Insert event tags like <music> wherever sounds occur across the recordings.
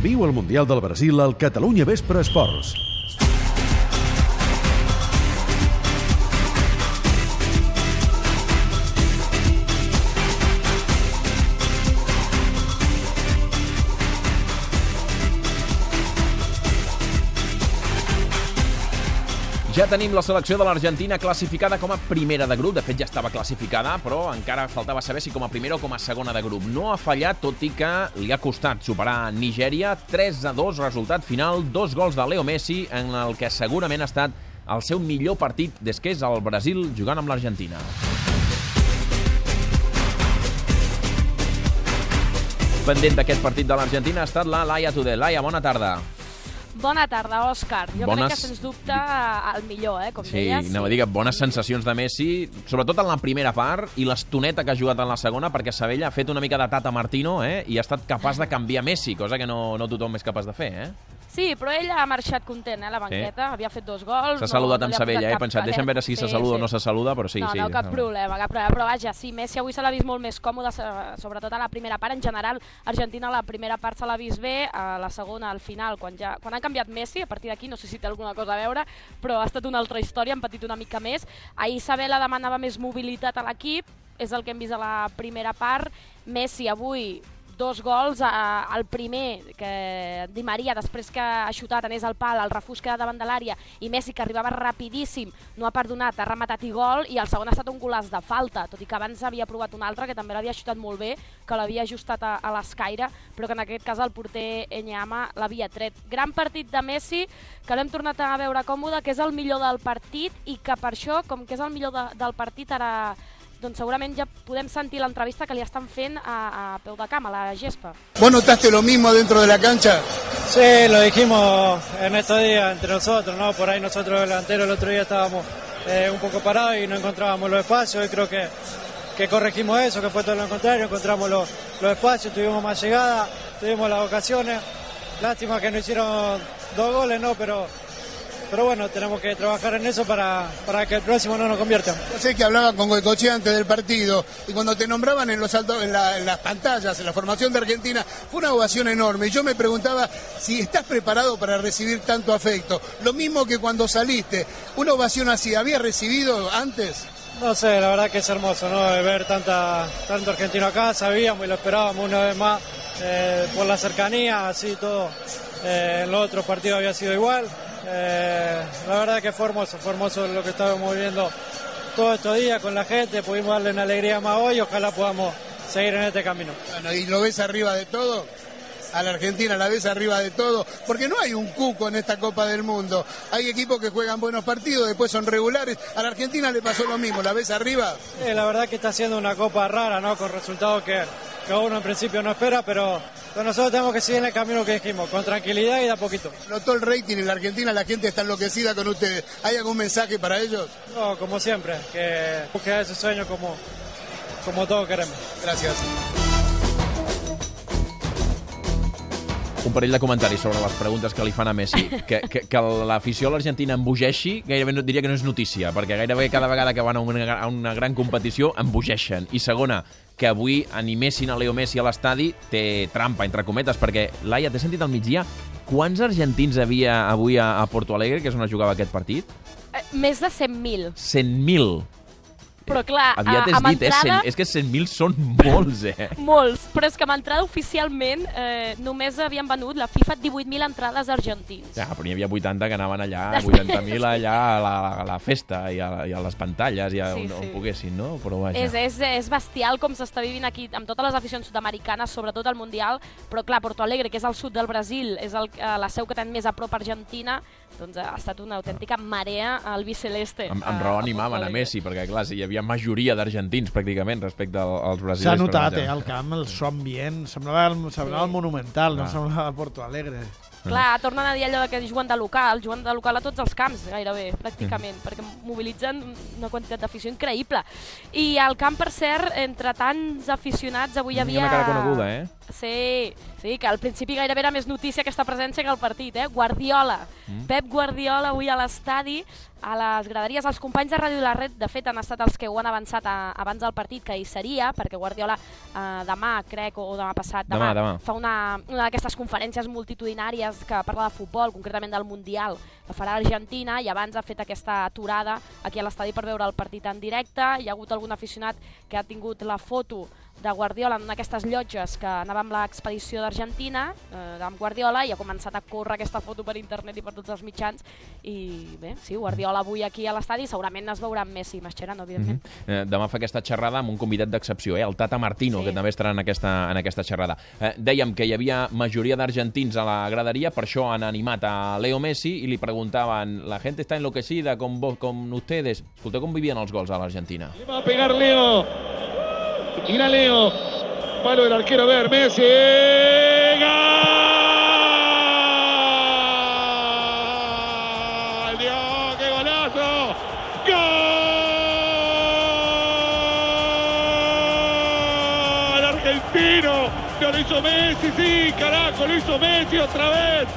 Viu el Mundial del Brasil al Catalunya Vespre Esports. Ja tenim la selecció de l'Argentina classificada com a primera de grup. De fet, ja estava classificada, però encara faltava saber si com a primera o com a segona de grup. No ha fallat, tot i que li ha costat superar Nigèria. 3 a 2, resultat final, dos gols de Leo Messi, en el que segurament ha estat el seu millor partit des que és al Brasil jugant amb l'Argentina. Pendent d'aquest partit de l'Argentina ha estat la Laia Tudel. Laia, bona tarda. Bona tarda, Òscar. Jo Bones- crec que, sens dubte, el millor, eh, com Sí, deies. anava a dir que bones sensacions de Messi, sobretot en la primera part i l'estoneta que ha jugat en la segona, perquè Sabella ha fet una mica de Tata Martino eh, i ha estat capaç de canviar Messi, cosa que no, no tothom és capaç de fer. Eh? Sí, però ell ha marxat content, eh, a la banqueta. Havia fet dos gols. S'ha saludat no, amb ha Sabella, posat he pensat, deixa'm veure si palet. se saluda o no se saluda, però sí, no, sí. no, cap problema, cap problema. Però vaja, sí, Messi avui se l'ha vist molt més còmode, sobretot a la primera part. En general, Argentina a la primera part se l'ha vist bé, a la segona, al final, quan, ja, quan ha canviat Messi, a partir d'aquí no sé si té alguna cosa a veure, però ha estat una altra història, han patit una mica més. Ahir Sabela demanava més mobilitat a l'equip, és el que hem vist a la primera part. Messi avui dos gols, eh, el primer que Di Maria després que ha xutat anés al pal, el refús queda davant de l'àrea i Messi que arribava rapidíssim no ha perdonat, ha rematat i gol i el segon ha estat un golaç de falta, tot i que abans havia provat un altre que també l'havia xutat molt bé, que l'havia ajustat a, a l'escaire, però que en aquest cas el porter Enyama l'havia tret. Gran partit de Messi, que l'hem tornat a veure còmode, que és el millor del partit i que per això, com que és el millor de, del partit ara doncs segurament ja podem sentir l'entrevista que li estan fent a, a peu de camp, a la gespa. ¿Vos notaste lo mismo dentro de la cancha? Sí, lo dijimos en estos días entre nosotros, ¿no? Por ahí nosotros delanteros el otro día estábamos eh, un poco parados y no encontrábamos los espacios y creo que, que corregimos eso, que fue todo lo contrario, encontramos los, los espacios, tuvimos más llegada, tuvimos las ocasiones. Lástima que no hicieron dos goles, ¿no? Pero, pero bueno, tenemos que trabajar en eso para, para que el próximo no nos convierta. Yo sé que hablaba con Goicochea antes del partido y cuando te nombraban en, los alto- en, la- en las pantallas, en la formación de Argentina, fue una ovación enorme. Y yo me preguntaba si estás preparado para recibir tanto afecto. Lo mismo que cuando saliste. ¿Una ovación así habías recibido antes? No sé, la verdad que es hermoso, ¿no? Ver tanta, tanto argentino acá, sabíamos y lo esperábamos una vez más eh, por la cercanía, así todo. Eh, en los otros partidos había sido igual. Eh, la verdad que fue hermoso, fue hermoso lo que estábamos viviendo todos estos días con la gente, pudimos darle una alegría más hoy, ojalá podamos seguir en este camino. Bueno, ¿y lo ves arriba de todo? A la Argentina la ves arriba de todo, porque no hay un cuco en esta Copa del Mundo. Hay equipos que juegan buenos partidos, después son regulares. A la Argentina le pasó lo mismo, ¿la ves arriba? Eh, la verdad que está siendo una copa rara, ¿no? Con resultados que, que uno en principio no espera, pero, nosotros tenemos que seguir en el camino que dijimos, con tranquilidad y de a poquito. Notó el rating en la Argentina, la gente está enloquecida con ustedes. ¿Hay algún mensaje para ellos? No, como siempre, que busque ese sueño como, como todos queremos. Gracias. Un parell de comentaris sobre les preguntes que li fan a Messi. <laughs> Que, que, que l'afició a l'Argentina embogeixi, gairebé no, diria que no és notícia, perquè gairebé cada vegada que van a una, a una gran competició embogeixen. I segona, que avui animessin a Leo Messi a l'estadi té trampa, entre cometes, perquè, Laia, t'he sentit al migdia, quants argentins havia avui a, a Porto Alegre, que és on es jugava aquest partit? Eh, més de 100.000. 100.000. Però clar, Aviat a, és amb dit, eh? entrada... 100, és que 100.000 són molts, eh? Molts, però és que amb entrada oficialment eh, només havien venut la FIFA 18.000 entrades argentins. Ja, però n'hi havia 80 que anaven allà, <laughs> 80.000 allà a la, a la festa i a, i a les pantalles i a Sí, on, on sí. poguessin, no? Però vaja. És, és, és bestial com s'està vivint aquí amb totes les aficions sud-americanes, sobretot al Mundial, però clar, Porto Alegre, que és al sud del Brasil, és el, eh, la seu que ten més a prop Argentina, doncs ha estat una autèntica marea al biceleste. Amb, amb raó animaven a Messi, perquè clar, si hi havia majoria d'argentins pràcticament respecte al- als S'ha brasilers. per notat, eh, al camp, el so ambient. Semblava el, semblava el Monumental, no Ah. semblava Porto Alegre. Clar, tornen a dir allò que juguen de local, juguen de local a tots els camps, gairebé, pràcticament, Mm. perquè mobilitzen una quantitat d'afició increïble. I al camp, per cert, entre tants aficionats, avui hi Hi ha havia... una cara coneguda, eh? Sí, sí, que al principi gairebé era més notícia aquesta presència que el partit, eh? Guardiola. Mm. Pep Guardiola avui a l'estadi, a les graderies. Els companys de Ràdio La Red, de fet, han estat els que ho han avançat a, abans del partit, que hi seria, perquè Guardiola eh, demà, crec, o demà passat, demà, Demà, demà. fa una, una d'aquestes conferències multitudinàries que parla de futbol, concretament del Mundial, que farà Argentina, i abans ha fet aquesta aturada aquí a l'estadi per veure el partit en directe. Hi ha hagut algun aficionat que ha tingut la foto de Guardiola en una d'aquestes llotges que anava amb l'expedició d'Argentina, eh, amb Guardiola, i ha començat a córrer aquesta foto per internet i per tots els mitjans. I bé, sí, Guardiola avui aquí a l'estadi segurament es veurà amb Messi i Mascherano, evidentment. Eh, demà fa aquesta xerrada amb un convidat d'excepció, eh? el Tata Martino, Sí. que també estarà en aquesta, en aquesta xerrada. Eh, dèiem que hi havia majoria d'argentins a la graderia, per això han animat a Leo Messi i li preguntaven, la gente está enloquecida con, vos, con ustedes. Escolteu com vivien els gols a l'Argentina. Le va a pegar Leo. Irá Leo. Palo del arquero, ver, Messi. ¡Gol! ¡Dios, qué golazo! ¡Gol! Argentino. Lo hizo Messi, sí, carajo, lo hizo Messi otra vez.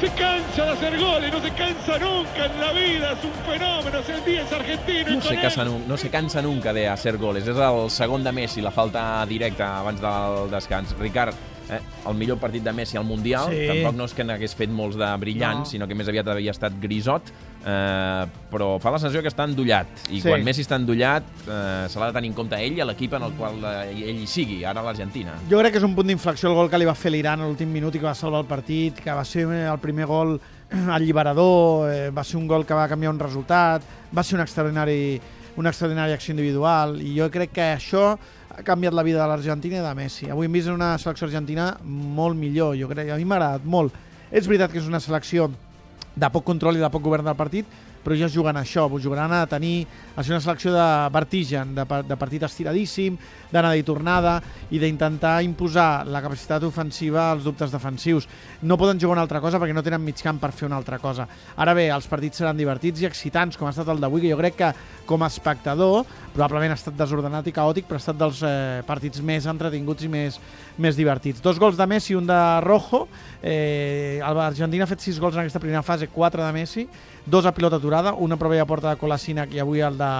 Se cansa de hacer goles, no se cansa nunca en la vida, es un fenómeno, es el 10 argentino. No se, cansa, no se cansa nunca de hacer goles. És el segon de Messi, la falta directa abans del descans. Ricard, eh, el millor partit de Messi al Mundial, Sí. tampoc no és que n'hagués fet molts de brillants, No. sinó que més aviat havia estat grisot, eh, però fa la sensació que està endollat. I Sí. quan Messi està endollat, eh, se l'ha de tenir en compte ell i l'equip en el qual eh, ell hi sigui, ara l'Argentina. Jo crec que és un punt d'inflexió el gol que li va fer l'Iran a l'últim minut i que va salvar el partit, que va ser el primer gol <clears throat> alliberador, eh, va ser un gol que va canviar un resultat, va ser un extraordinari, una extraordinària acció individual i jo crec que això ha canviat la vida de l'Argentina i de Messi. Avui hem vist una selecció argentina molt millor, jo crec, a mi m'ha agradat molt. És veritat que és una selecció de poc control i de poc govern del partit, però ja juguen a això, jugaran a tenir a ser una selecció de vertigen, de, de partit estiradíssim, d'anada i tornada i d'intentar imposar la capacitat ofensiva als dubtes defensius. No poden jugar una altra cosa perquè no tenen mig camp per fer una altra cosa. Ara bé, els partits seran divertits i excitants, com ha estat el d'avui, que jo crec que com a espectador probablement ha estat desordenat i caòtic, però ha estat dels eh, partits més entretinguts i més, més divertits. Dos gols de Messi un de Rojo. Eh, L'Argentina ha fet sis gols en aquesta primera fase, quatre de Messi, dos a pilota aturada, una prova a porta de Kolasinac i avui el de,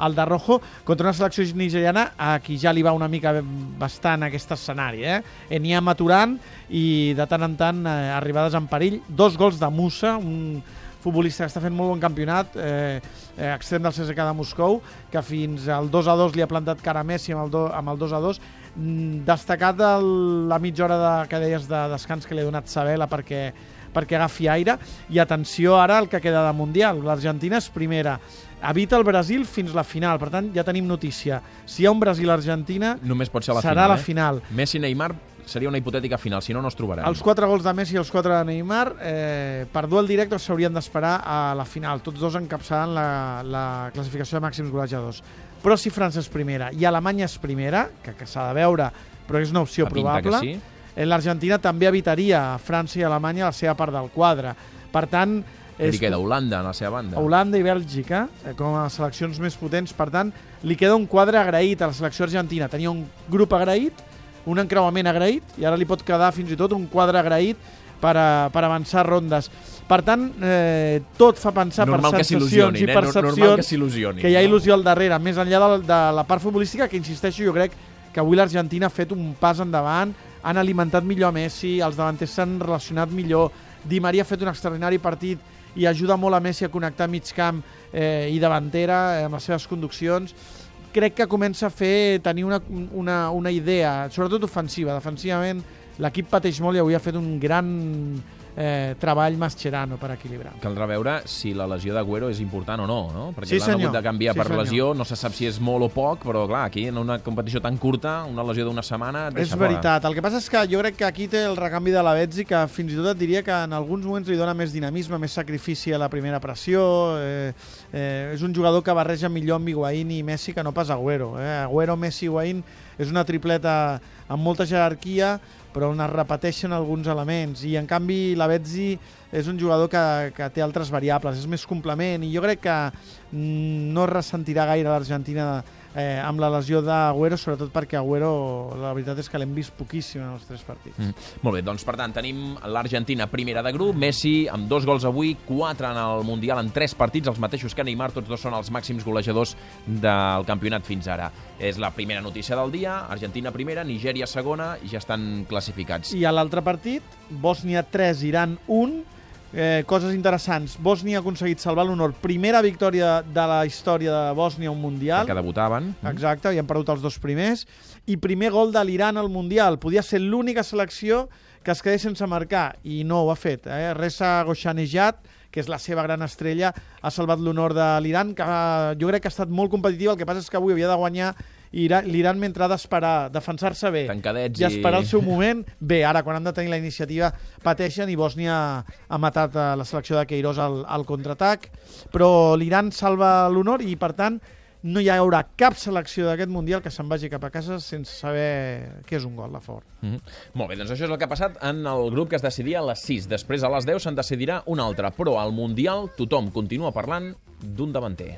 el de Rojo, contra una selecció nigeriana a qui ja li va una mica bastant aquest escenari. Eh? Eniam aturant i de tant en tant eh, arribades en perill. Dos gols de Musa, un futbolista que està fent molt bon campionat, eh, eh, extrem del CSKA de Moscou, que fins al 2 a 2 li ha plantat cara a Messi amb el, do, amb el 2 a 2. Mm, destacat el, la mitja hora de, que deies de descans que li ha donat Sabela perquè, perquè agafi aire. I atenció ara al que queda de Mundial. L'Argentina és primera. Evita el Brasil fins la final. Per tant, ja tenim notícia. Si hi ha un Brasil-Argentina, Només pot ser la serà final, la eh? final. Messi-Neymar seria una hipotètica final, si no, no es trobarem. Els quatre gols de Messi i els quatre de Neymar, eh, per duel directe s'haurien d'esperar a la final. Tots dos encapçalant la, la classificació de màxims golejadors. Però si França és primera i Alemanya és primera, que, que s'ha de veure, però és una opció Fa pinta que probable, sí. Eh, l'Argentina també evitaria a França i Alemanya la seva part del quadre. Per tant, Li queda Holanda a la seva banda. Holanda i Bèlgica eh, com a seleccions més potents. Per tant, li queda un quadre agraït a la selecció argentina. Tenia un grup agraït, un encreuament agraït, i ara li pot quedar fins i tot un quadre agraït per, a, per avançar rondes. Per tant, eh, tot fa pensar Normal per sensacions i eh? Que que hi ha il·lusió al darrere, més enllà de, de la part futbolística, que insisteixo, jo crec que avui l'Argentina ha fet un pas endavant, han alimentat millor a Messi, els davanters s'han relacionat millor, Di Maria ha fet un extraordinari partit i ajuda molt a Messi a connectar mig camp eh, i davantera eh, amb les seves conduccions. Crec que comença a fer tenir una, una, una idea, sobretot ofensiva. Defensivament l'equip pateix molt i avui ha fet un gran eh, treball Mascherano per equilibrar. Caldrà veure si la lesió d'Agüero és important o no, no? Perquè Sí, l'han hagut de canviar Sí, per senyor. lesió, no se sap si és molt o poc, però clar, aquí en una competició tan curta, una lesió d'una setmana et És deixa fora. veritat. El que passa és que jo crec que aquí té el recanvi de la Betzi que fins i tot et diria que en alguns moments li dona més dinamisme, més sacrifici a la primera pressió. Eh, eh, és un jugador que barreja millor amb Higuaín i Messi que no pas Agüero. Eh? Agüero, Messi Higuaín és una tripleta amb molta jerarquia, però on es repeteixen alguns elements. I, en canvi, la Betzi és un jugador que, que té altres variables, és més complement, i jo crec que mm, no ressentirà gaire l'Argentina eh, amb la lesió d'Agüero, sobretot perquè Agüero, la veritat és que l'hem vist poquíssim en els tres partits. Mm. Molt bé, doncs per tant tenim l'Argentina primera de grup, Messi amb dos gols avui, quatre en el Mundial en tres partits, els mateixos que Neymar, tots dos són els màxims golejadors del campionat fins ara. És la primera notícia del dia, Argentina primera, Nigèria segona, i ja estan classificats. I a l'altre partit, Bòsnia 3, Iran 1, Eh, coses interessants. Bòsnia ha aconseguit salvar l'honor. Primera victòria de la història de Bòsnia un Mundial. Perquè debutaven. Exacte, i han perdut els dos primers. I primer gol de l'Iran al Mundial. Podia ser l'única selecció que es quedés sense marcar, i no ho ha fet. Eh? Reza Goshanejad, que és la seva gran estrella, ha salvat l'honor de l'Iran, que eh, jo crec que ha estat molt competitiva. El que passa és que avui havia de guanyar l'Iran mentre ha d'esperar, defensar-se bé Tancadets i esperar el seu moment. Bé, ara, quan han de tenir la iniciativa, pateixen i Bòsnia ha matat a la selecció de Queiroz al, al contraatac, però l'Iran salva l'honor i, per tant, no hi haurà cap selecció d'aquest Mundial que se'n vagi cap a casa sense saber què és un gol a favor. Mm -hmm. Molt bé, doncs això és el que ha passat en el grup que es decidia a les 6. Després, a les 10, se'n decidirà un altre. Però al Mundial tothom continua parlant d'un davanter.